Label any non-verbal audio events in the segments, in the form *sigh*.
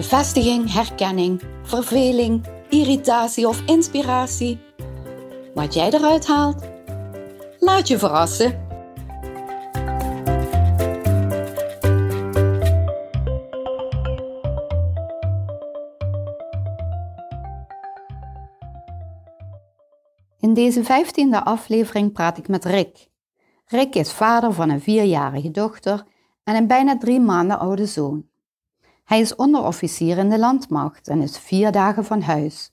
Bevestiging, herkenning, verveling, irritatie of inspiratie. Wat jij eruit haalt, laat je verrassen. In deze vijftiende aflevering praat ik met Rick. Rick is vader van een vierjarige dochter en een bijna drie maanden oude zoon. Hij is onderofficier in de landmacht en is vier dagen van huis.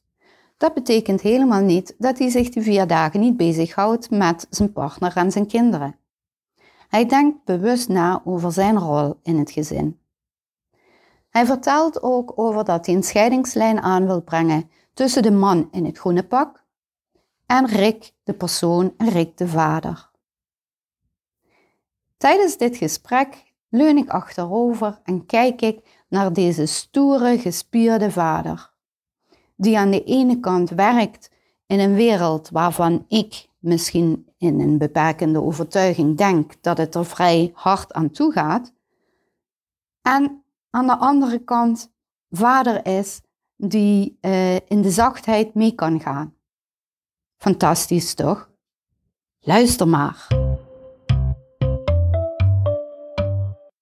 Dat betekent helemaal niet dat hij zich die vier dagen niet bezighoudt met zijn partner en zijn kinderen. Hij denkt bewust na over zijn rol in het gezin. Hij vertelt ook over dat hij een scheidingslijn aan wil brengen tussen de man in het groene pak en Rick, de persoon, en Rick, de vader. Tijdens dit gesprek leun ik achterover en kijk ik naar deze stoere, gespierde vader, die aan de ene kant werkt in een wereld waarvan ik misschien in een beperkende overtuiging denk dat het er vrij hard aan toe gaat, en aan de andere kant vader is die uh, in de zachtheid mee kan gaan. Fantastisch toch? Luister maar.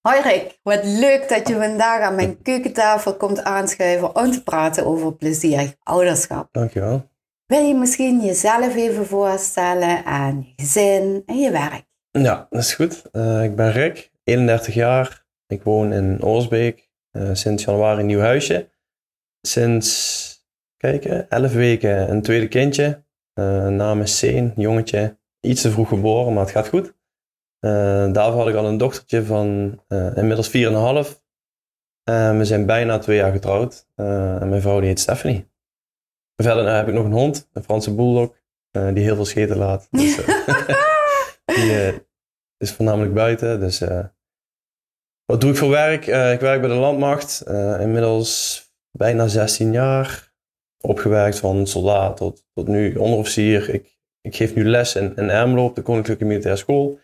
Hoi Rick, wat leuk dat je vandaag aan mijn keukentafel komt aanschuiven om te praten over plezierig ouderschap. Dankjewel. Wil je misschien jezelf even voorstellen aan je gezin en je werk? Ja, dat is goed. Uh, ik ben Rick, 31 jaar. Ik woon in Oorsbeek. Uh, sinds januari een nieuw huisje. Sinds, kijken, 11 weken een tweede kindje. Uh, naam is Seen, jongetje. Iets te vroeg geboren, maar het gaat goed. Uh, daarvoor had ik al een dochtertje van uh, inmiddels 4,5. Uh, we zijn bijna twee jaar getrouwd. en mijn vrouw die heet Stephanie. Verder heb ik nog een hond, een Franse bulldog, die heel veel scheten laat. Dus, *laughs* die is voornamelijk buiten. Dus, wat doe ik voor werk? ik werk bij de landmacht. inmiddels bijna 16 jaar. Opgewerkt van soldaat tot, tot nu onderofficier. Ik, ik geef nu les in, in Ermelo op de Koninklijke Militaire School.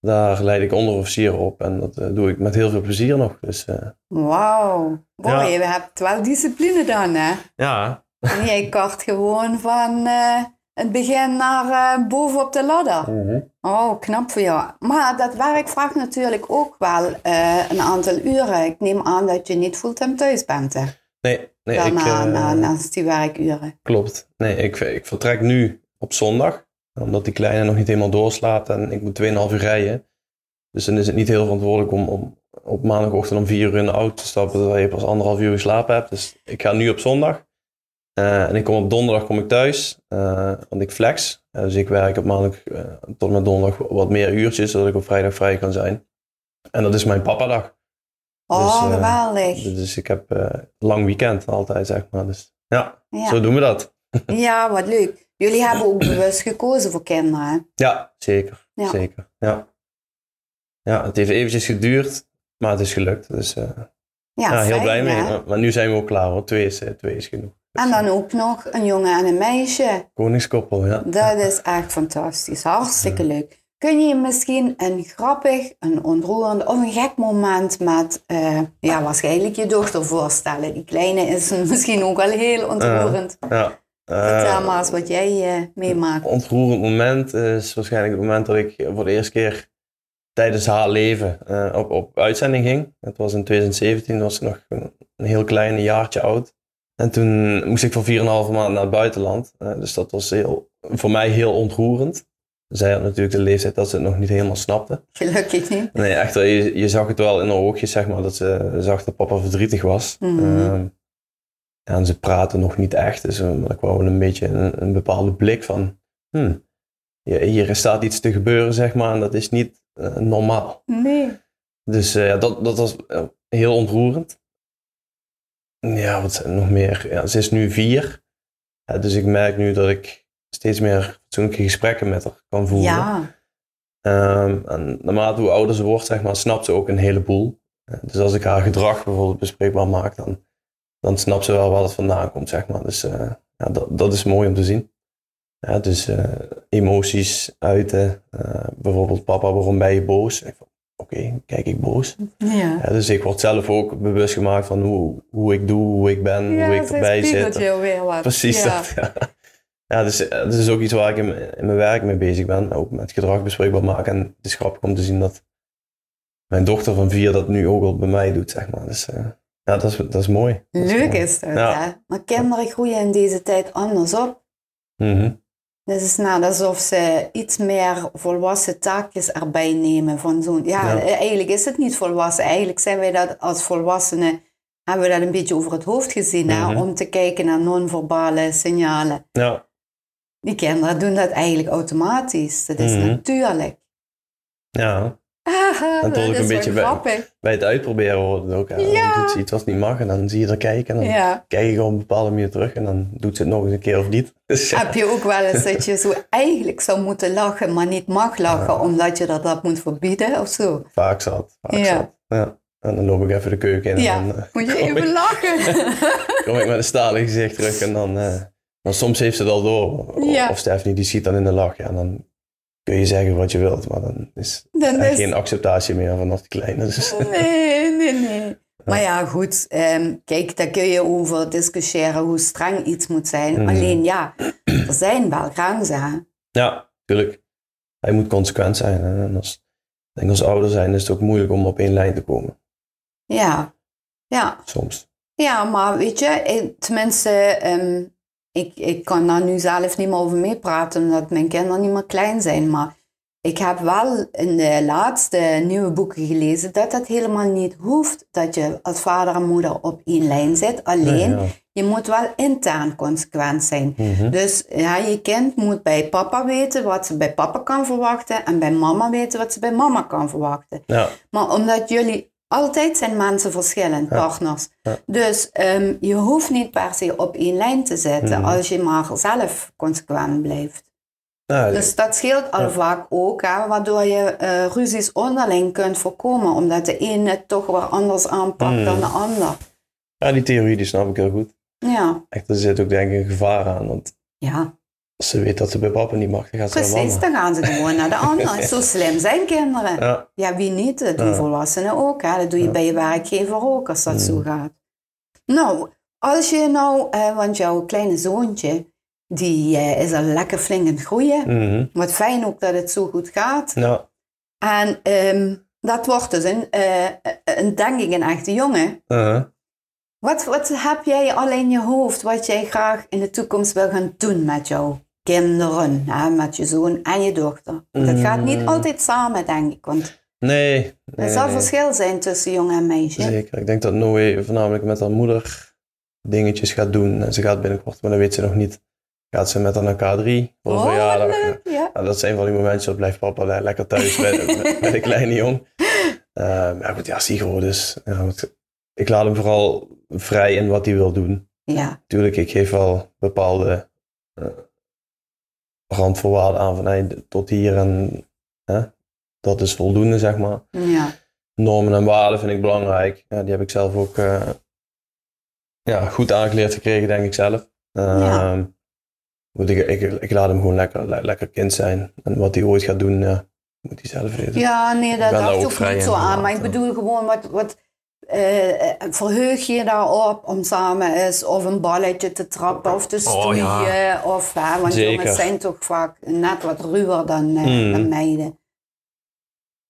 Daar leid ik onderofficier op en dat uh, doe ik met heel veel plezier nog. Dus, uh, Wauw, mooi. Ja. Je hebt wel discipline dan, hè? Ja. En jij kart gewoon van uh, het begin naar boven op de ladder. Mm -hmm. Oh, knap voor jou. Maar dat werk vraagt natuurlijk ook wel een aantal uren. Ik neem aan dat je niet fulltime thuis bent, hè? Nee, nee. Daarna, ik, na, naast die werkuren. Klopt. Nee, ik, ik vertrek nu op zondag omdat die kleine nog niet helemaal doorslaapt en ik moet 2,5 uur rijden. Dus dan is het niet heel verantwoordelijk om, om op maandagochtend om 4 uur in de auto te stappen terwijl je pas anderhalf uur geslapen hebt. Dus ik ga nu op zondag. Uh, en ik kom op donderdag kom ik thuis, uh, want ik flex. Uh, dus ik werk op maandag tot en met donderdag wat meer uurtjes, zodat ik op vrijdag vrij kan zijn. En dat is mijn papadag. Oh, dus, geweldig. Dus ik heb lang weekend altijd, zeg maar. Dus ja, ja. zo doen we dat. Ja, wat leuk. Jullie hebben ook bewust gekozen voor kinderen. Ja, zeker. Ja. zeker. Ja. ja, het heeft eventjes geduurd, maar het is gelukt. Dus uh, ja, ja, heel blij mee. Maar, maar, nu zijn we ook klaar hoor. Twee is, twee is genoeg. Dus, en dan ook nog een jongen en een meisje. Koningskoppel, ja. Dat is echt fantastisch. Hartstikke leuk. Kun je misschien een grappig, een ontroerend of een gek moment met uh, ja, waarschijnlijk je dochter voorstellen? Die kleine is *laughs* misschien ook wel heel ontroerend. Uh, ja. Vertel maar eens wat jij uh, meemaakt. Een ontroerend moment is waarschijnlijk het moment dat ik voor de eerste keer tijdens haar leven uh, op, op uitzending ging. Het was in 2017, was ik nog een, een heel klein jaartje oud. En toen moest ik voor 4,5 maand naar het buitenland. Uh, dus dat was heel, voor mij heel ontroerend. Zij had natuurlijk de leeftijd dat ze het nog niet helemaal snapte. Gelukkig niet. Nee, echt, je, je zag het wel in haar oogjes, zeg maar, dat ze zag dat papa verdrietig was. Mm -hmm. En ze praten nog niet echt. Dus uh, ik wou een beetje een, een bepaalde blik van... Hmm, hier staat iets te gebeuren, zeg maar. En dat is niet uh, normaal. Nee. Dus uh, dat, dat was heel ontroerend. Ja, wat zijn er nog meer? Ja, ze is nu vier. Ja, dus ik merk nu dat ik steeds meer fatsoenlijke gesprekken met haar kan voeren. Ja, Ehm, en naarmate hoe ouder ze wordt, zeg maar, snapt ze ook een heleboel. Eh, Dus als ik haar gedrag bijvoorbeeld bespreekbaar maak, dan, dan snapt ze wel waar het vandaan komt, zeg maar. Dus eh, ja, dat, dat is mooi om te zien. Ja, dus eh, emoties uiten. Eh, bijvoorbeeld, papa, waarom ben je boos? Oké, kijk ik boos. ja. Ja, dus ik word zelf ook bewust gemaakt van hoe, hoe ik doe, hoe ik ben, hoe ik erbij zit. je weer wat. Precies ja. dat, ja. Ja, dus dat is ook iets waar ik in, in mijn werk mee bezig ben. Ook met gedrag bespreekbaar maken. En het is grappig om te zien dat mijn dochter van vier dat nu ook al bij mij doet, zeg maar. Dus ja, dat is, dat is mooi. Dat Leuk mooi. is dat, Ja. hè? Maar kinderen groeien in deze tijd anders op. Mhm. Het is net alsof ze iets meer volwassen taakjes erbij nemen van zo'n... Ja, Ja. eigenlijk is het niet volwassen. Eigenlijk zijn wij dat als volwassenen... Hebben we dat een beetje over het hoofd gezien, hè? Mhm. Om te kijken naar non-verbale signalen. Ja, Die kinderen doen dat eigenlijk automatisch. Dat is Mhm. natuurlijk. ja, *laughs* Haha, En dat ook een beetje bij- bij het uitproberen wordt het ook. Ja. Dan doet ze iets wat niet mag en dan zie je er kijken. En dan Ja. kijk je op een bepaalde manier terug en dan doet ze het nog eens een keer of niet. *laughs* Dus ja, Heb je ook wel eens dat je zo *laughs* eigenlijk zou moeten lachen, maar niet mag lachen, omdat je dat, dat moet verbieden of zo? vaak zat. Vaak Ja. zat. Ja. En dan loop ik even de keuken in en Ja, dan eh, Moet je even ik, lachen? kom ik met een stalen gezicht terug en dan... eh, maar soms heeft ze het al door. Of Stephanie die schiet dan in de lach. Ja, dan kun je zeggen wat je wilt, maar dan is Dan er is... geen acceptatie meer vanaf de kleine. Dus, Nee, nee, nee. *laughs* Maar ja, goed. ehm, kijk, daar kun je over discussiëren hoe streng iets moet zijn. Mhm. Alleen ja, er zijn wel grenzen. ja, natuurlijk. Hij moet consequent zijn. hè. En als, ik denk als ouder zijn is het ook moeilijk om op één lijn te komen. Ja, ja. Soms. Ja, maar weet je, eh, tenminste, ehm, ik, ik kan daar nu zelf niet meer over meepraten, omdat mijn kinderen niet meer klein zijn. Maar ik heb wel in de laatste nieuwe boeken gelezen dat dat helemaal niet hoeft, dat je als vader en moeder op één lijn zit. Alleen, ja. je moet wel intern consequent zijn. Mhm. Dus ja, je kind moet bij papa weten wat ze bij papa kan verwachten en bij mama weten wat ze bij mama kan verwachten. ja. Maar omdat jullie altijd zijn mensen verschillend, partners. Ja. Dus ehm, je hoeft niet per se op één lijn te zitten Mhm. als je maar zelf consequent blijft. Nou, Dus dat scheelt al vaak ook, hè, waardoor je eh, ruzies onderling kunt voorkomen, omdat de ene het toch weer anders aanpakt Mhm. dan de ander. ja, die theorie die snap ik heel goed. Ja, Echt, er zit ook denk ik een gevaar aan. Want ja. Als ze weet dat ze bij papa niet mag, dan gaat ze naar precies. Dan gaan ze gewoon naar de *laughs* ander. Zo slim zijn kinderen. Ja, Ja, wie niet? Dat doen Ja. volwassenen ook. Hè? Dat doe je Ja. bij je werkgever ook, als dat Mm. zo gaat. Nou, als je nou, eh, want jouw kleine zoontje, die eh, is al lekker flink aan het groeien. mhm. Wat fijn ook dat het zo goed gaat. ja. En ehm, dat wordt dus een, eh, een, denk ik, een echte jongen. uh-huh. Wat, wat heb jij al in je hoofd wat jij graag in de toekomst wil gaan doen met jouw kinderen? Hè? Met je zoon en je dochter. Dat gaat niet Mm. altijd samen, denk ik. Want Nee. er zal nee. verschil zijn tussen jongen en meisje. Zeker. Ik denk dat Noé voornamelijk met haar moeder dingetjes gaat doen. En ze gaat binnenkort, maar dat weet ze nog niet. Gaat ze met haar naar K3 voor Oh, verjaardag. ja. Nou, dat zijn van die momentjes dat blijft papa le- lekker thuis bij, de- bij de kleine jong. *laughs* Uh, maar goed, ja, groot is. Ja, goed. ik laat hem vooral vrij in wat hij wil doen. Ja, Tuurlijk, ik geef wel bepaalde eh, randvoorwaarden aan van hey, tot hier en hè, dat is voldoende, zeg maar. ja. Normen en waarden vind ik belangrijk. Ja, die heb ik zelf ook eh, ja, goed aangeleerd gekregen, denk ik zelf. Ehm, goed, ik, ik, ik laat hem gewoon lekker, le- lekker kind zijn. En wat hij ooit gaat doen, moet hij zelf weten. ja, nee, dat dacht ik ook niet zo aan. Maar ik bedoel gewoon, wat, wat eh, verheug je daarop om samen eens of een balletje te trappen of te Oh, stoeien? ja. Of, hè, want Zeker. jongens zijn toch vaak net wat ruwer dan, eh, Mm. dan meiden.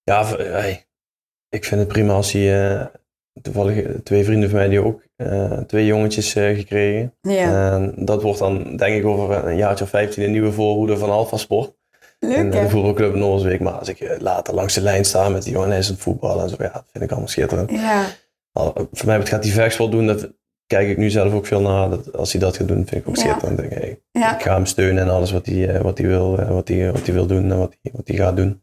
Ja, hey, ik vind het prima als eh, toevallig twee vrienden van mij die ook twee jongetjes gekregen. Ja, En dat wordt dan, denk ik, over een jaartje of 15 een nieuwe voorhoede van Alpha Sport. leuk in de voetbalclub Noordsweek. Maar als ik later langs de lijn sta met die jongen en hij is aan het voetballen en zo, ja, dat vind ik allemaal schitterend. Ja, Voor mij gaat hij vechtsport doen, dat kijk ik nu zelf ook veel naar. Dat, als hij dat gaat doen, vind ik ook Ja. schitterend. Ik, denk, ja. ik ga hem steunen en alles wat hij, eh, wat hij, wil, eh, wat hij, wat hij wil doen en wat hij, wat hij gaat doen.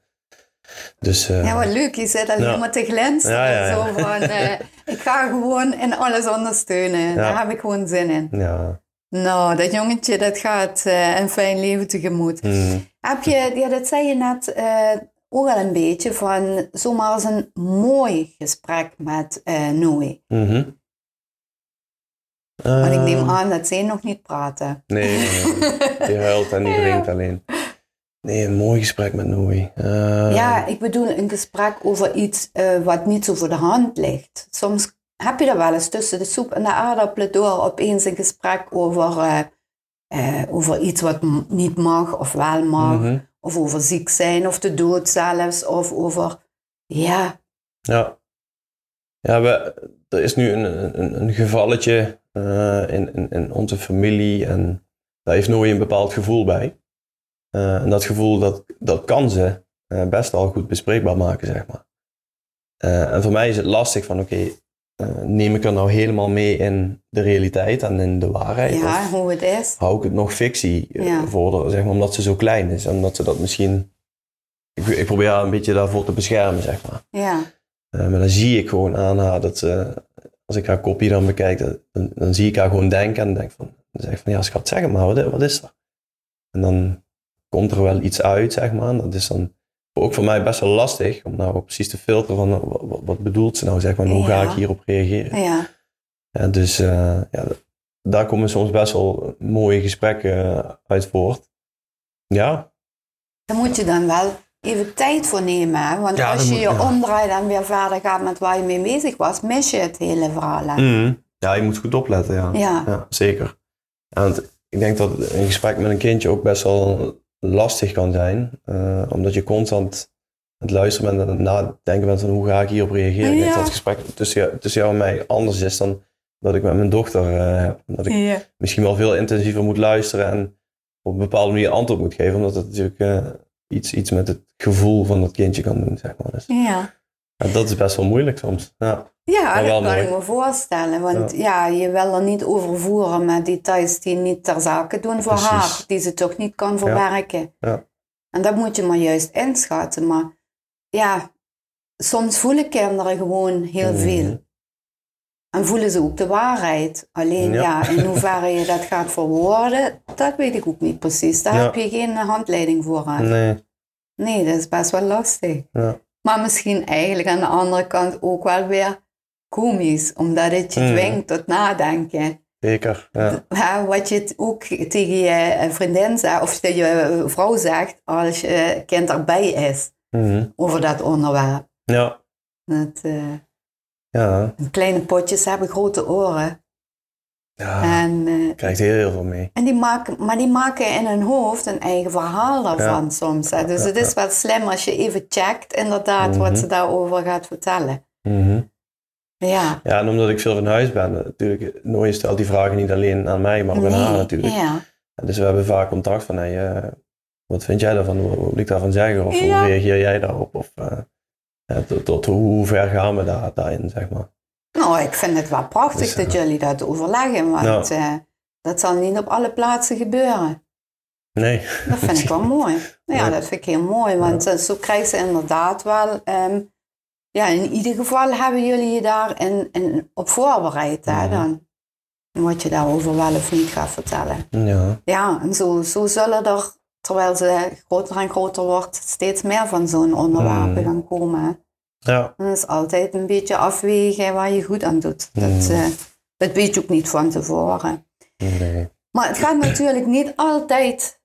Dus, uh, ja, wat leuk. Je zit alleen ja. maar te glinsteren. Ja, ja, Zo van, uh, *laughs* ik ga gewoon in alles ondersteunen. Daar heb ik gewoon zin in. Ja. Nou, dat jongetje dat gaat uh, een fijn leven tegemoet. Mm. Heb je, ja, dat zei je net ook al een beetje, van zomaar als een mooi gesprek met Noe. Mm -hmm. Want ik neem aan dat zij nog niet praten. Nee, nee, nee. *laughs* die huilt en die drinkt alleen. Nee, een mooi gesprek met Noe. Uh, ja, ik bedoel een gesprek over iets uh, wat niet zo voor de hand ligt. Soms heb je dat wel eens tussen de soep en de aardappelen door opeens een gesprek over, uh, over iets wat niet mag of wel mag. Mm -hmm. Of over ziek zijn of de dood zelfs. Of over, ja. Ja. Ja, we, er is nu een, een, een gevalletje in, in, in onze familie en daar heeft Noe een bepaald gevoel bij. Uh, en dat gevoel, dat, dat kan ze uh, best wel goed bespreekbaar maken, zeg maar. En voor mij is het lastig van, oké, neem ik er nou helemaal mee in de realiteit en in de waarheid? Ja, hoe het is. Hou ik het nog fictie ja. voor, zeg maar, omdat ze zo klein is. Omdat ze dat misschien... Ik, ik probeer haar een beetje daarvoor te beschermen, zeg maar. Ja. maar dan zie ik gewoon aan haar dat ze, als ik haar kopie dan bekijk, dan, dan zie ik haar gewoon denken en denk van, dan zeg ik van, ja schat, zeg maar, wat, wat is er? En dan komt er wel iets uit, zeg maar. Dat is dan ook voor mij best wel lastig om nou precies te filteren van wat, wat bedoelt ze nou, zeg maar, hoe ga ik hierop reageren. Ja. ja dus uh, ja, daar komen soms best wel mooie gesprekken uit voort. Ja. Daar moet je dan wel even tijd voor nemen, hè? want ja, als je moet, je ja. omdraait en weer verder gaat met waar je mee bezig was, mis je het hele verhaal. Mm. Ja, je moet goed opletten, ja. Ja. zeker. Want ik denk dat een gesprek met een kindje ook best wel lastig kan zijn, uh, omdat je constant aan het luisteren bent en aan het nadenken bent van hoe ga ik hierop reageren. Ja. Dat het gesprek tussen jou, tussen jou en mij anders is dan dat ik met mijn dochter uh, heb. Dat ik ja. misschien wel veel intensiever moet luisteren en op een bepaalde manier antwoord moet geven, omdat het natuurlijk uh, iets, iets met het gevoel van dat kindje kan doen, zeg maar. Dus, ja. Dat is best wel moeilijk soms. Ja, ja dat kan ik me voorstellen. Want ja. ja. je wil er niet overvoeren met details die niet ter zake doen voor Precies. haar. Die ze toch niet kan verwerken. Ja. En dat moet je maar juist inschatten. Maar ja, soms voelen kinderen gewoon heel Mhm. veel. En voelen ze ook de waarheid. Alleen Ja. ja, in hoeverre je dat gaat verwoorden, dat weet ik ook niet precies. Daar Ja. heb je geen handleiding voor aan. Nee. Nee, dat is best wel lastig. Ja. Maar misschien eigenlijk aan de andere kant ook wel weer komisch, omdat het je Mhm. dwingt tot nadenken. Zeker. Ja. Ja, wat je ook tegen je vriendin zegt, of tegen je vrouw zegt, als je kind erbij is Mhm. over dat onderwerp. ja. Dat, eh, Ja. kleine potjes hebben grote oren. Ja. En, eh, krijgt heel, heel veel mee. en die maken, maar die maken in hun hoofd een eigen verhaal daarvan soms. Hè. Dus Ja, het is wel slim als je even checkt inderdaad Mhm. wat ze daarover gaat vertellen. Mhm. Ja. Ja, en omdat ik veel van huis ben, natuurlijk, Nooie stelt die vragen niet alleen aan mij, maar ook aan haar natuurlijk. Ja. En Dus we hebben vaak contact van, hey, eh, wat vind jij daarvan? Wat moet ik daarvan zeggen? Of hoe reageer jij daarop? Of eh, tot, tot hoe ver gaan we daar, daarin, zeg maar. Nou, ik vind het wel prachtig Dus, dat eh, jullie dat overleggen, want eh, dat zal niet op alle plaatsen gebeuren. Nee. Dat vind ik wel *laughs* mooi. Nou ja, dat vind ik heel mooi, want eh, zo krijg ze inderdaad wel... ehm, ja, in ieder geval hebben jullie je daar in, in, op voorbereid, hè, Mhm. dan. Wat je daarover wel of niet gaat vertellen. Ja. Ja, en zo, zo zullen er, terwijl ze groter en groter wordt, steeds meer van zo'n onderwerpen Mhm. gaan komen. Ja. Dat is altijd een beetje afwegen waar je goed aan doet. Dat, Mhm. eh, dat weet je ook niet van tevoren. Nee. Maar het gaat natuurlijk niet altijd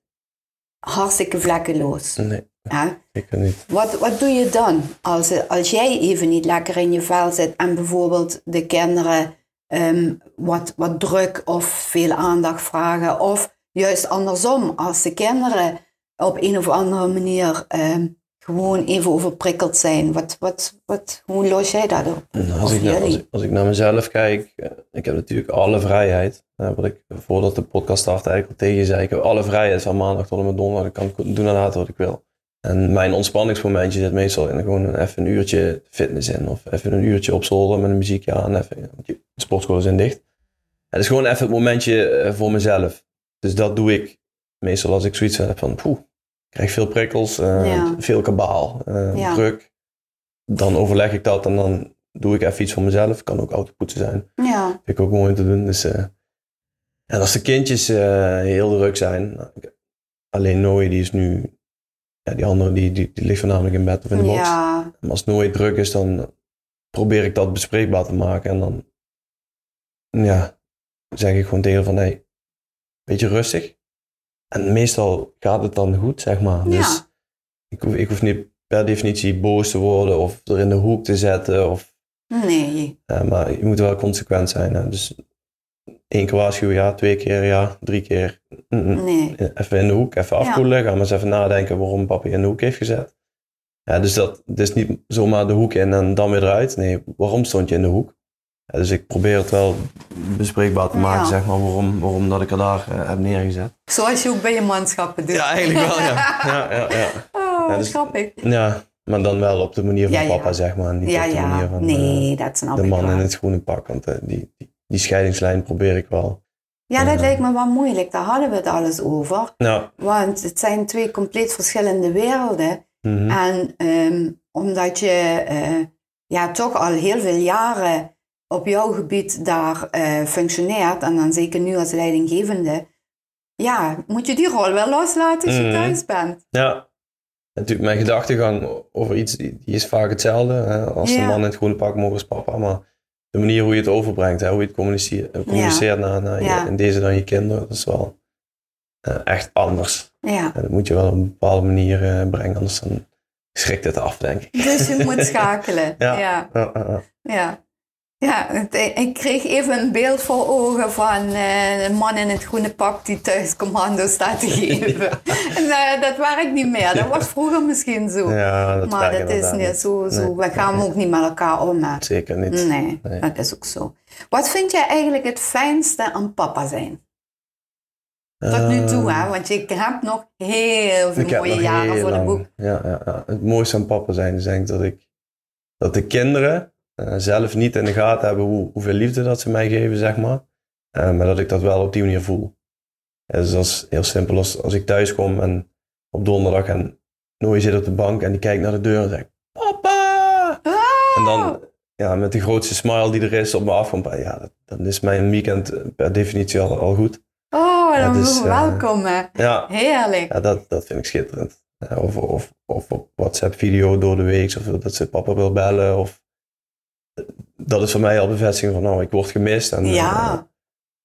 hartstikke vlekkeloos. Nee, zeker niet. Wat, wat doe je dan als, als jij even niet lekker in je vel zit en bijvoorbeeld de kinderen ehm, wat, wat druk of veel aandacht vragen? Of juist andersom, als de kinderen op een of andere manier ehm, gewoon even overprikkeld zijn. Wat, wat, wat, hoe los jij dat op? Nou, Als ik, naar, als, ik- als ik naar mezelf kijk, eh, ik heb natuurlijk alle vrijheid. Eh, wat ik voordat de podcast startte eigenlijk al tegen zei. Ik heb alle vrijheid van maandag tot en met donderdag. Ik kan doen en laten wat ik wil. En mijn ontspanningsmomentje zit meestal in gewoon even een uurtje fitness in. Of even een uurtje op zolder met een muziekje aan. Even, de sportscholen zijn dicht. Het is gewoon even het momentje eh, voor mezelf. Dus dat doe ik meestal als ik zoiets heb van, poeh, krijg veel prikkels, eh, Ja. veel kabaal, eh, Ja. druk. Dan overleg ik dat en dan doe ik even iets voor mezelf. Kan ook autopoetsen zijn. Ja, Vind ik ook mooi om te doen. Dus, eh, en als de kindjes eh, heel druk zijn. nou, Alleen Noe, die is nu... Ja, die andere die, die, die ligt voornamelijk in bed of in de box. Maar als het nooit druk is, dan probeer ik dat bespreekbaar te maken. En dan ja, zeg ik gewoon tegen van, hey, beetje rustig. En meestal gaat het dan goed, zeg maar. Ja. Dus ik hoef, ik hoef niet per definitie boos te worden of er in de hoek te zetten. Of, nee. ja, maar je moet wel consequent zijn. Hè. Dus één keer waarschuwen, ja. Twee keer, ja. Drie keer, mm, mm. Nee. even in de hoek, even Ja. afkoelen. Ga maar eens even nadenken waarom papa je in de hoek heeft gezet. Ja, dus dat dus niet zomaar de hoek in en dan weer eruit. Nee, waarom stond je in de hoek? Ja, dus ik probeer het wel bespreekbaar te maken, Ja. zeg maar, waarom, waarom dat ik er daar eh, heb neergezet. Zoals je ook bij je manschappen doet. Ja, eigenlijk wel, ja. *laughs* Ja, ja, ja. Oh, Ja, dus- grappig. ja maar dan wel op de manier van Ja, ja. papa, zeg maar. Niet Ja, op de manier ja. van eh, Nee, dat snap de ik man wel. in het groene pak. Want eh, die, die, die scheidingslijn probeer ik wel. Ja, dat Ja. lijkt me wel moeilijk. Daar hadden we het alles over. Nou, Want het zijn twee compleet verschillende werelden. mhm. En ehm, omdat je eh, ja, toch al heel veel jaren op jouw gebied daar eh, functioneert, en dan zeker nu als leidinggevende, ja, moet je die rol wel loslaten als je Mhm. thuis bent. Ja, natuurlijk, mijn gedachtegang over iets die, is vaak hetzelfde. Hè? Als de Ja. man in het groene pak mogen als papa. Maar de manier hoe je het overbrengt, hè? hoe je het communiceert, eh, communiceert naar, naar je- in deze dan je kinderen, dat is wel eh, echt anders. Ja. Dat moet je wel op een bepaalde manier brengen, anders dan schrikt het af, denk ik. Dus je moet *laughs* schakelen. Ja. ja. Ja, ja, ja. Ja, ja het- ik kreeg even een beeld voor ogen van eh, een man in het groene pak die thuis commando staat te geven. *laughs* En, eh, dat werkt niet meer. Dat was vroeger misschien zo. Ja, dat maar dat is niet zo. zo. Nee. We gaan ook niet met elkaar om. hè. Zeker niet. Nee, Nee. dat is ook zo. Wat vind jij eigenlijk het fijnste aan papa zijn? Tot nu toe, hè? Want je hebt nog heel veel mooie jaren voor de boek. Ja, ja, ja. Het mooiste aan papa zijn is denk ik dat ik dat de kinderen eh, zelf niet in de gaten hebben hoe, hoeveel liefde dat ze mij geven, zeg maar. Eh, maar dat ik dat wel op die manier voel. Ja, dus dat is heel simpel. Als, als ik thuis kom en op donderdag en Noe zit op de bank en die kijkt naar de deur en zegt Papa! Oh, En dan ja, met de grootste smile die er is op me afkomt, ja, dat, dan is mijn weekend eh, per definitie al, al goed. oh, Ja, dan dus, eh, welkom. hè. Ja, Heerlijk. ja, dat, dat vind ik schitterend. Ja, Of, of, of op WhatsApp video door de week, of dat ze papa wil bellen. Of, dat is voor mij al bevestiging van, nou, ik word gemist. En, Ja. eh,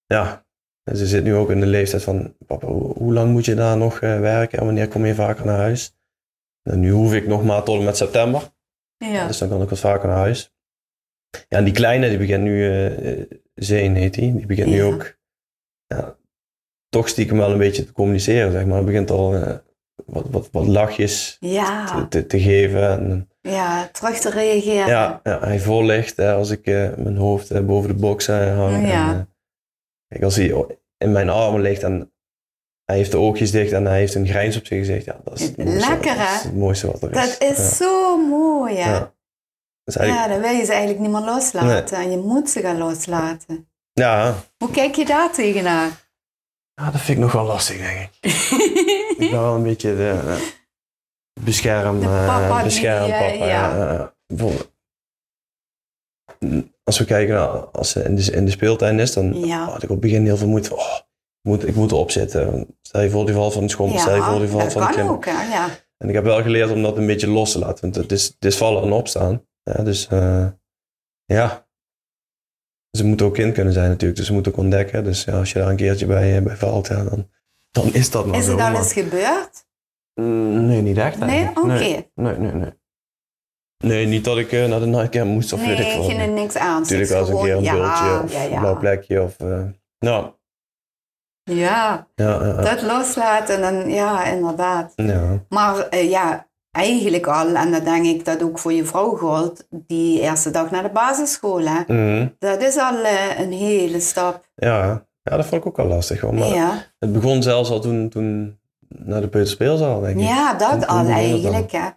ja, en ze zit nu ook in de leeftijd van, papa, hoe, hoe lang moet je daar nog eh, werken en wanneer kom je vaker naar huis? En nu hoef ik nog maar tot en met september, Ja. dus dan kan ik wat vaker naar huis. Ja, en die kleine, die begint nu, eh Zeen heet die, die begint nu ook ja, toch stiekem wel een beetje te communiceren, zeg maar. Het begint al wat, wat, wat lachjes Ja. te, te, te geven. En, ja, terug te reageren. ja, ja, hij voorlicht hè, als ik eh, mijn hoofd eh, boven de box eh, hang. Ja. En, kijk, als hij in mijn armen ligt en hij heeft de oogjes dicht en hij heeft een grijns op zijn gezicht. Ja, dat is het mooiste, Lekker, dat hè? is het mooiste wat er is. Dat is Ja. zo mooi, hè? Ja. Ja, Dat is eigenlijk- dan wil je ze eigenlijk niet meer loslaten. En je moet ze gaan loslaten. ja. Hoe kijk je daar tegenaan? ja, dat vind ik nog wel lastig, denk ik. *laughs* Ik ben wel een beetje de, de bescherm, eh, papa bescherm eh, papa. ja. Bijvoorbeeld, Als we kijken naar als ze in de, in de speeltuin is, dan Ja. had ik op het begin heel veel moeite van, oh, ik moet, ik moet erop zitten. Stel je voor die valt van de schommel, stel je voor die dat van de kan klim. ook? Ja. En ik heb wel geleerd om dat een beetje los te laten, want het is, het is vallen en opstaan. Ja, dus eh, ja, ze moeten ook kind kunnen zijn natuurlijk, dus ze moeten ook ontdekken. Dus ja, als je daar een keertje bij, eh, bij valt, ja, dan, dan is dat maar Is het maar- eens gebeurd? Mm, Nee, niet echt Nee? Oké. Nee, nee, nee. Nee, Nee, niet dat ik eh, naar de nightcamp moest of Nee, weet ik veel. geen niks aan. Natuurlijk eens een keer een ja, bultje of ja, ja. een blauw plekje. Of, eh, nou, Ja, ja, dat loslaten, dan, ja, inderdaad. ja. Maar eh, ja, eigenlijk al, en dat denk ik dat ook voor je vrouw geldt, die eerste dag naar de basisschool, hè? Mhm. dat is al een hele stap. ja, ja, dat vond ik ook wel lastig. Hoor. Maar Ja, het begon zelfs al toen, toen naar de peuterspeelzaal, denk ik. ja dat al dan? eigenlijk. Hè?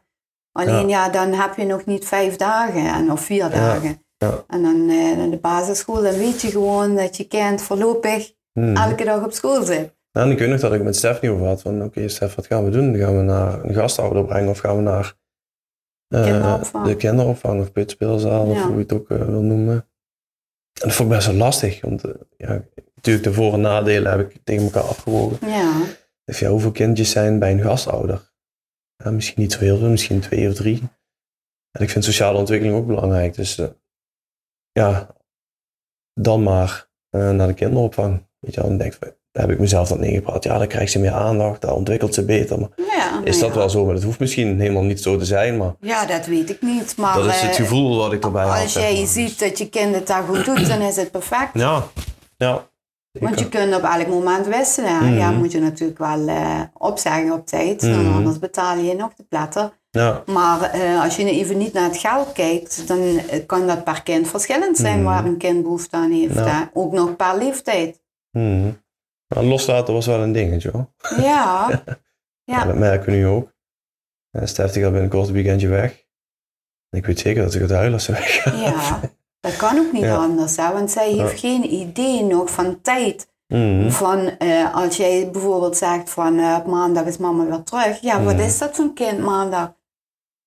Alleen ja. dan heb je nog niet vijf dagen en, of vier dagen. ja. En dan naar de basisschool, dan weet je gewoon dat je kind voorlopig Mhm. elke dag op school zit. En ik weet nog dat ik met Stef niet over had. Van oké, Stef, wat gaan we doen? Gaan we naar een gastouder brengen of gaan we naar eh, Kinderopvang. de kinderopvang of pitspeelzaal of hoe je het ook eh, wil noemen. En dat vond ik best wel lastig. Want ja, natuurlijk de voor- en nadelen heb ik tegen elkaar afgewogen. Ja, Dus ja, hoeveel kindjes zijn bij een gastouder? Ja, misschien niet zo heel veel, misschien twee of drie. En ik vind sociale ontwikkeling ook belangrijk. Dus eh, ja, dan maar eh, naar de kinderopvang. Weet je wel, en denk van, daar heb ik mezelf dan ingepraat. Ja, dan krijgt ze meer aandacht, daar ontwikkelt ze beter. Maar ja is nou dat ja. wel zo? Maar dat hoeft misschien helemaal niet zo te zijn. Maar Ja, dat weet ik niet. Maar dat is het eh, gevoel wat ik erbij had. als zeg jij maar. ziet dat je kind het daar goed doet, dan is het perfect. Ja, ja. Want je kunt op elk moment wisselen. hè. Mhm. Ja, moet je natuurlijk wel eh, opzeggen op tijd. Mhm. Anders betaal je nog de platter. Ja, Maar eh, als je even niet naar het geld kijkt, dan eh, kan dat per kind verschillend zijn Mhm. waar een kind behoefte aan heeft. Ja. Ook nog per leeftijd. Maar loslaten was wel een dingetje hoor. Ja, *laughs* Ja. ja. dat merken we nu ook. Uh, Stef die gaat binnenkort een weekendje weg. Ik weet zeker dat ze gaat huilen als ze *laughs* weg gaat. ja. Dat kan ook niet Ja. anders, hè? want zij heeft geen idee nog van tijd. Mhm. Van eh, als jij bijvoorbeeld zegt van eh, op maandag is mama weer terug. Ja, wat Mhm. is dat voor een kind maandag?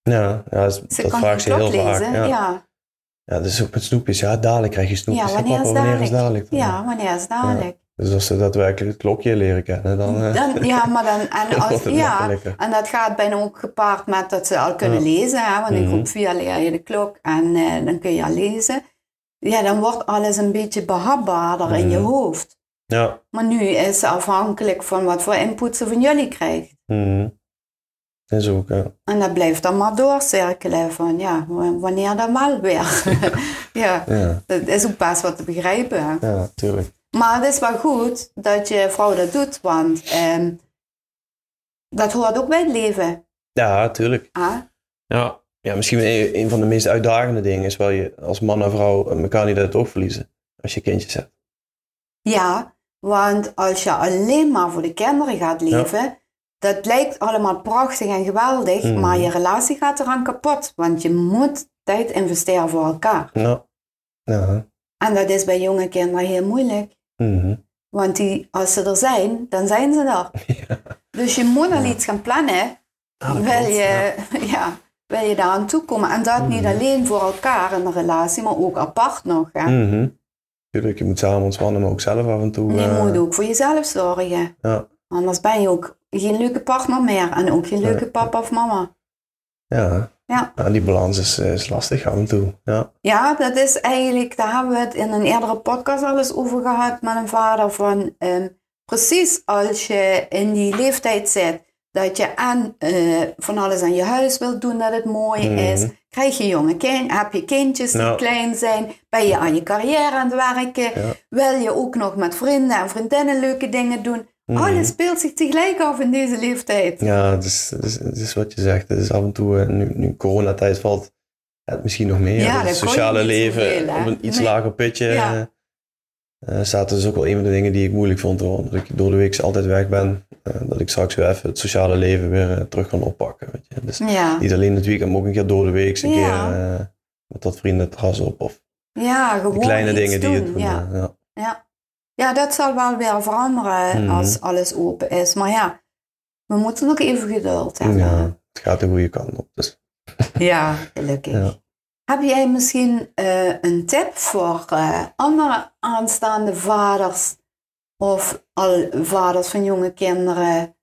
Ja, ja dat, Ze dat vraagt ze heel klok vaak. lezen. Ja. Ja. Ja. Ja. dat is ook met snoepjes. Ja, dadelijk krijg je snoepjes. Ja, wanneer is wanneer is dadelijk? dan? wanneer is dadelijk? Dus als ze daadwerkelijk het klokje leren kennen, dan, eh, Dan, ja, *laughs* maar dan, en, *laughs* als, ja, en dat gaat bijna ook gepaard met dat ze al kunnen Ja. lezen. Hè? Want in groep 4 leer je de klok en eh, dan kun je al lezen. Ja, dan wordt alles een beetje behapbaarder in je Mhm. hoofd. Ja. Maar nu is ze afhankelijk van wat voor input ze van jullie krijgt. Mhm. Is ook, ja. En dat blijft dan maar doorcirkelen van ja, wanneer dan wel weer. *laughs* ja, Ja, dat is ook best wat te begrijpen. hè. ja, tuurlijk. Maar het is wel goed dat je vrouw dat doet, want ehm, dat hoort ook bij het leven. Ja, tuurlijk. Hè? Ja. ja, misschien een, een van de meest uitdagende dingen is wel je als man en vrouw elkaar niet uit het oog verliezen. Als je kindjes hebt. Ja, want als je alleen maar voor de kinderen gaat leven, dat lijkt allemaal prachtig en geweldig, Mhm. maar je relatie gaat eraan kapot. Want je moet tijd investeren voor elkaar. Ja. Ja. En dat is bij jonge kinderen heel moeilijk. Mhm. Want die, als ze er zijn, dan zijn ze er. *laughs* Ja. Dus je moet al Ja. iets gaan plannen. Dat wil, klopt, je, *laughs* ja. wil je daar aan toekomen. En dat niet Mhm. alleen voor elkaar in de relatie, maar ook apart nog. Hè? Mhm. Tuurlijk, je moet samen ontspannen, maar ook zelf af en toe. Je eh, moet ook voor jezelf zorgen. Ja. Anders ben je ook geen leuke partner meer. En ook geen leuke papa of mama. Ja. Ja. Ja, die balans is, eh, is lastig af en toe. Ja. Ja, dat is eigenlijk, daar hebben we het in een eerdere podcast al eens over gehad met een vader. Van ehm, precies als je in die leeftijd zit, dat je aan eh, van alles aan je huis wilt doen dat het mooi Mhm. is. Krijg je jonge kind, heb je kindjes die Nou. klein zijn, ben je aan je carrière aan het werken, Ja. wil je ook nog met vrienden en vriendinnen leuke dingen doen. Mhm. Alles speelt zich tegelijk af in deze leeftijd. Ja, het is, het, is, het is wat je zegt. Het is af en toe, eh, nu, nu coronatijd valt het misschien nog meer. Ja, het je sociale leven op een iets Nee. lager pitje. Ja. staat dus ook wel een van de dingen die ik moeilijk vond. Hoor. Dat ik door de week altijd weg ben. dat ik straks weer even het sociale leven weer terug kan oppakken. Weet je. Dus Ja, niet alleen het weekend, maar ook een keer door de week. Een Ja. keer met dat vrienden het terras op. Of ja gewoon de kleine dingen die doen. ja. eh, ja. Ja. Ja, dat zal wel weer veranderen Mhm. als alles open is. Maar ja, we moeten nog even geduld hebben. ja, het gaat de goede kant op. Dus. *laughs* gelukkig. Ja. Heb jij misschien eh, een tip voor eh, andere aanstaande vaders of al vaders van jonge kinderen?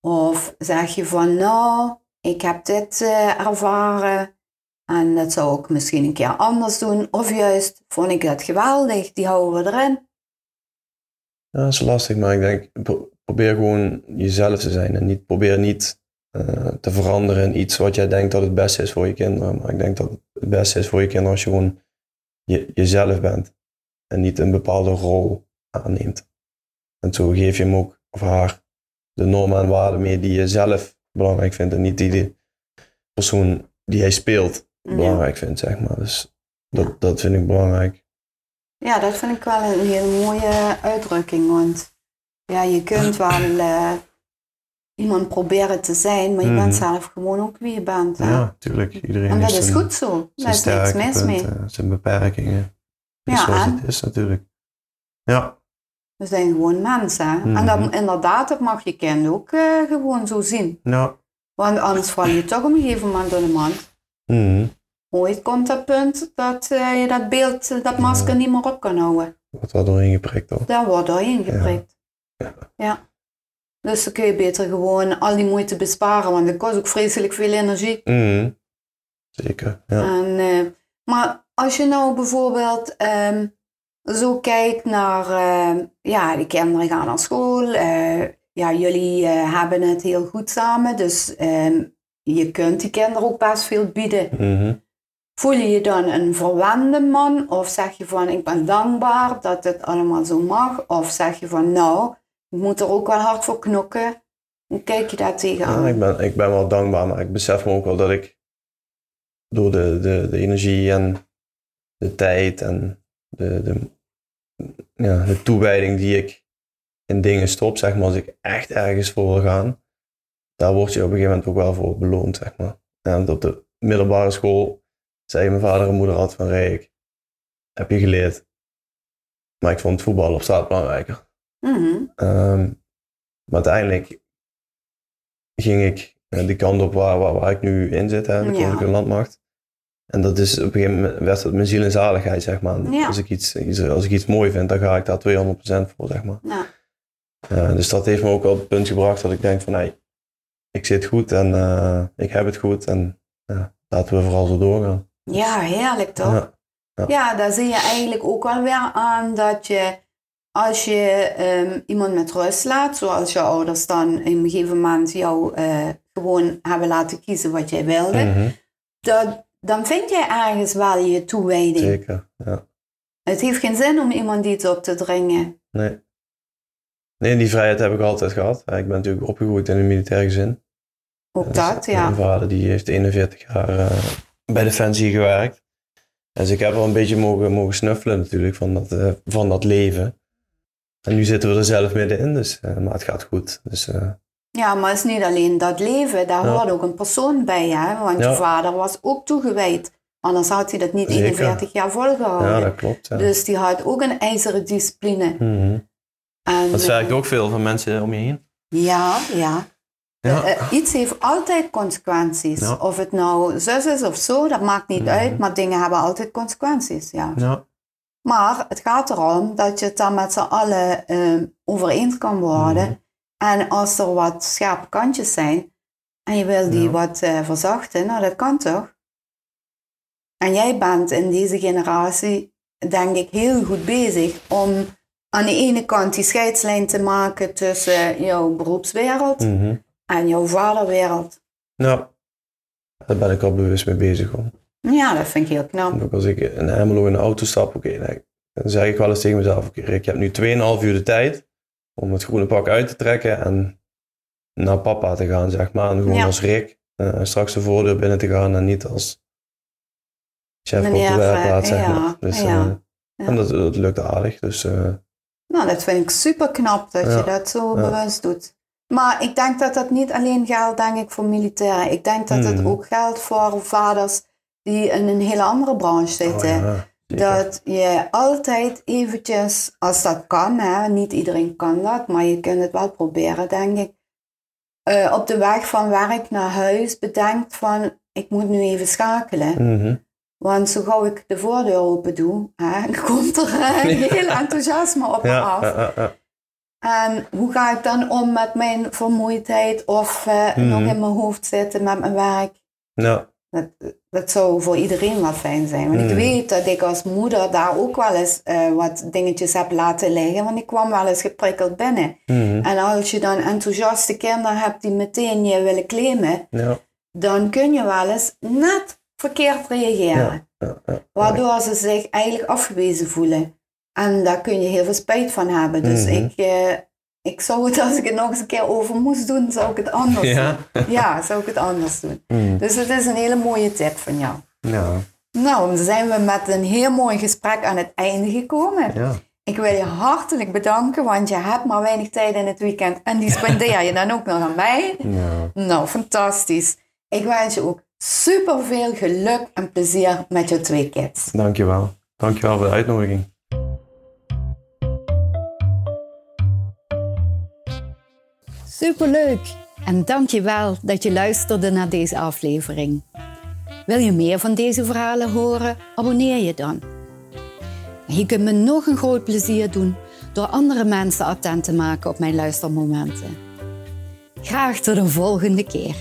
Of zeg je van nou, ik heb dit eh, ervaren en dat zou ik misschien een keer anders doen. Of juist, vond ik dat geweldig, die houden we erin. Ja, dat is lastig, maar ik denk, pro- probeer gewoon jezelf te zijn. En niet, probeer niet eh, te veranderen in iets wat jij denkt dat het beste is voor je kinderen. Maar ik denk dat het beste is voor je kinderen als je gewoon je, jezelf bent. En niet een bepaalde rol aanneemt. En zo geef je hem ook, of haar, de normen en waarden mee die je zelf belangrijk vindt. En niet die de persoon die hij speelt belangrijk vindt, zeg maar. Dus dat, dat vind ik belangrijk. Ja, dat vind ik wel een hele mooie uitdrukking. Want ja, je kunt *clears throat* wel eh, iemand proberen te zijn, maar je bent Mhm. zelf gewoon ook wie je bent. hè. Ja, tuurlijk. Iedereen en dat is goed zo. Daar is niks mis mee. zijn beperkingen. Ja, Ja, zoals en? het is natuurlijk. Ja, We zijn gewoon mensen. En Mhm. dat, inderdaad, dat mag je kind ook eh, gewoon zo zien. Ja. Want anders val je toch op een gegeven moment door de mand. Mhm. Ooit komt dat punt dat eh, je dat beeld, dat masker niet meer op kan houden. Wordt wel doorheen geprikt toch? Daar wordt doorheen geprikt. Ja. Ja. Dus dan kun je beter gewoon al die moeite besparen, want het kost ook vreselijk veel energie. Mhm. Zeker, ja. En, eh, maar als je nou bijvoorbeeld ehm, zo kijkt naar, eh, ja, de kinderen gaan naar school, eh, ja, jullie hebben het heel goed samen, dus ehm, je kunt die kinderen ook best veel bieden. Mhm. Voel je je dan een verwende man of zeg je van ik ben dankbaar dat het allemaal zo mag? Of zeg je van nou, ik moet er ook wel hard voor knokken? Hoe kijk je daar tegenaan? Ja, ik, ben, ik ben wel dankbaar, maar ik besef me ook wel dat ik door de, de, de energie en de tijd en de, de, ja, de toewijding die ik in dingen stop, zeg maar, als ik echt ergens voor wil gaan, daar word je op een gegeven moment ook wel voor beloond, zeg maar. En op de middelbare school zei mijn vader en moeder altijd van, Rick, heb je geleerd. Maar ik vond voetbal op straat belangrijker. Ehm, maar uiteindelijk ging ik eh, die kant op waar, waar, waar ik nu in zit, hè, de Ja. Koninklijke Landmacht. En dat is op een gegeven moment werd het mijn ziel en zaligheid, zeg maar. Ja. Als, ik iets, als ik iets mooi vind, dan ga ik daar 200% voor, zeg maar. Ja. Eh, dus dat heeft me ook wel op het punt gebracht dat ik denk van, nee, ik zit goed en eh, ik heb het goed en laten we vooral zo doorgaan. Ja, heerlijk toch? Ja. Ja. Ja. daar zie je eigenlijk ook wel weer aan dat je als je ehm, iemand met rust laat, zoals je ouders dan in een gegeven moment jou eh, gewoon hebben laten kiezen wat jij wilde, Mhm, dat, dan vind jij ergens wel je toewijding. Zeker, ja. Het heeft geen zin om iemand iets op te dringen. Nee. Nee, die vrijheid heb ik altijd gehad. Ik ben natuurlijk opgegroeid in een militair gezin. Ook Dus dat, ja. Mijn vader die heeft 41 jaar eh, bij Defensie gewerkt. Dus ik heb wel een beetje mogen, mogen snuffelen natuurlijk van dat, eh, van dat leven. En nu zitten we er zelf middenin, dus, eh, maar het gaat goed. Dus, eh, Ja, maar het is niet alleen dat leven, daar Ja. hoort ook een persoon bij, hè? Want je vader was ook toegewijd. Anders had hij dat niet Zeker. 41 jaar volgehouden. ja, dat klopt. Ja. Dus die had ook een ijzeren discipline. Mhm. En, Dat werkt ook veel van mensen om je heen. Ja, ja. Ja. Eh, eh, iets heeft altijd consequenties. Ja. Of het nou zus is of zo, dat maakt niet uit, maar dingen hebben altijd consequenties, ja. ja. Maar het gaat erom dat je het dan met z'n allen eh, over eens kan worden. En als er wat scherpe kantjes zijn en je wil die wat eh, verzachten, nou dat kan toch? En jij bent in deze generatie, denk ik, heel goed bezig om aan de ene kant die scheidslijn te maken tussen jouw beroepswereld Mhm. En jouw vaderwereld. Nou, daar ben ik al bewust mee bezig. Hoor. Ja, dat vind ik heel knap. Ook als ik in Ermelo in de auto stap, oké, dan zeg ik wel eens tegen mezelf, oké Rick, je hebt nu 2,5 uur de tijd om het groene pak uit te trekken en naar papa te gaan, zeg maar. En gewoon Ja. als Rick eh, straks de voordeur binnen te gaan en niet als chef op de werkplaats, zeg ja, maar. Dus, ja, eh. En dat, dat lukt aardig, dus eh, Nou, dat vind ik super knap dat je dat zo bewust doet. Maar ik denk dat dat niet alleen geldt, denk ik, voor militairen. Ik denk dat het Mhm. ook geldt voor vaders die in een hele andere branche oh zitten. ja. Dat je altijd eventjes, als dat kan, hè, niet iedereen kan dat, maar je kunt het wel proberen, denk ik. eh, op de weg van werk naar huis bedenkt van, ik moet nu even schakelen. Mhm. Want zo gauw ik de voordeur open doe, hè, *laughs* komt er eh, een heel enthousiasme op me ja, af. ja. En hoe ga ik dan om met mijn vermoeidheid of eh, Mhm. nog in mijn hoofd zitten met mijn werk? Ja, Dat, dat zou voor iedereen wel fijn zijn. Want ik Mhm. weet dat ik als moeder daar ook wel eens eh, wat dingetjes heb laten liggen. Want ik kwam wel eens geprikkeld binnen. mhm. En als je dan enthousiaste kinderen hebt die meteen je willen claimen, ja, dan kun je wel eens net verkeerd reageren. ja. Waardoor ze zich eigenlijk afgewezen voelen. En daar kun je heel veel spijt van hebben. Dus Mhm. ik, eh, ik zou het, als ik het nog eens een keer over moest doen, zou ik het anders Ja? doen. Ja, zou ik het anders doen. Mhm. Dus het is een hele mooie tip van jou. ja, Nou, dan zijn we met een heel mooi gesprek aan het einde gekomen. ja. Ik wil je hartelijk bedanken, want je hebt maar weinig tijd in het weekend. En die spendeer je dan ook nog aan mij. ja. Nou, fantastisch. Ik wens je ook super veel geluk en plezier met je twee kids. Dankjewel. Dankjewel voor de uitnodiging. Superleuk! En dank je wel dat je luisterde naar deze aflevering. Wil je meer van deze verhalen horen? Abonneer je dan. Je kunt me nog een groot plezier doen door andere mensen attent te maken op mijn luistermomenten. Graag tot de volgende keer.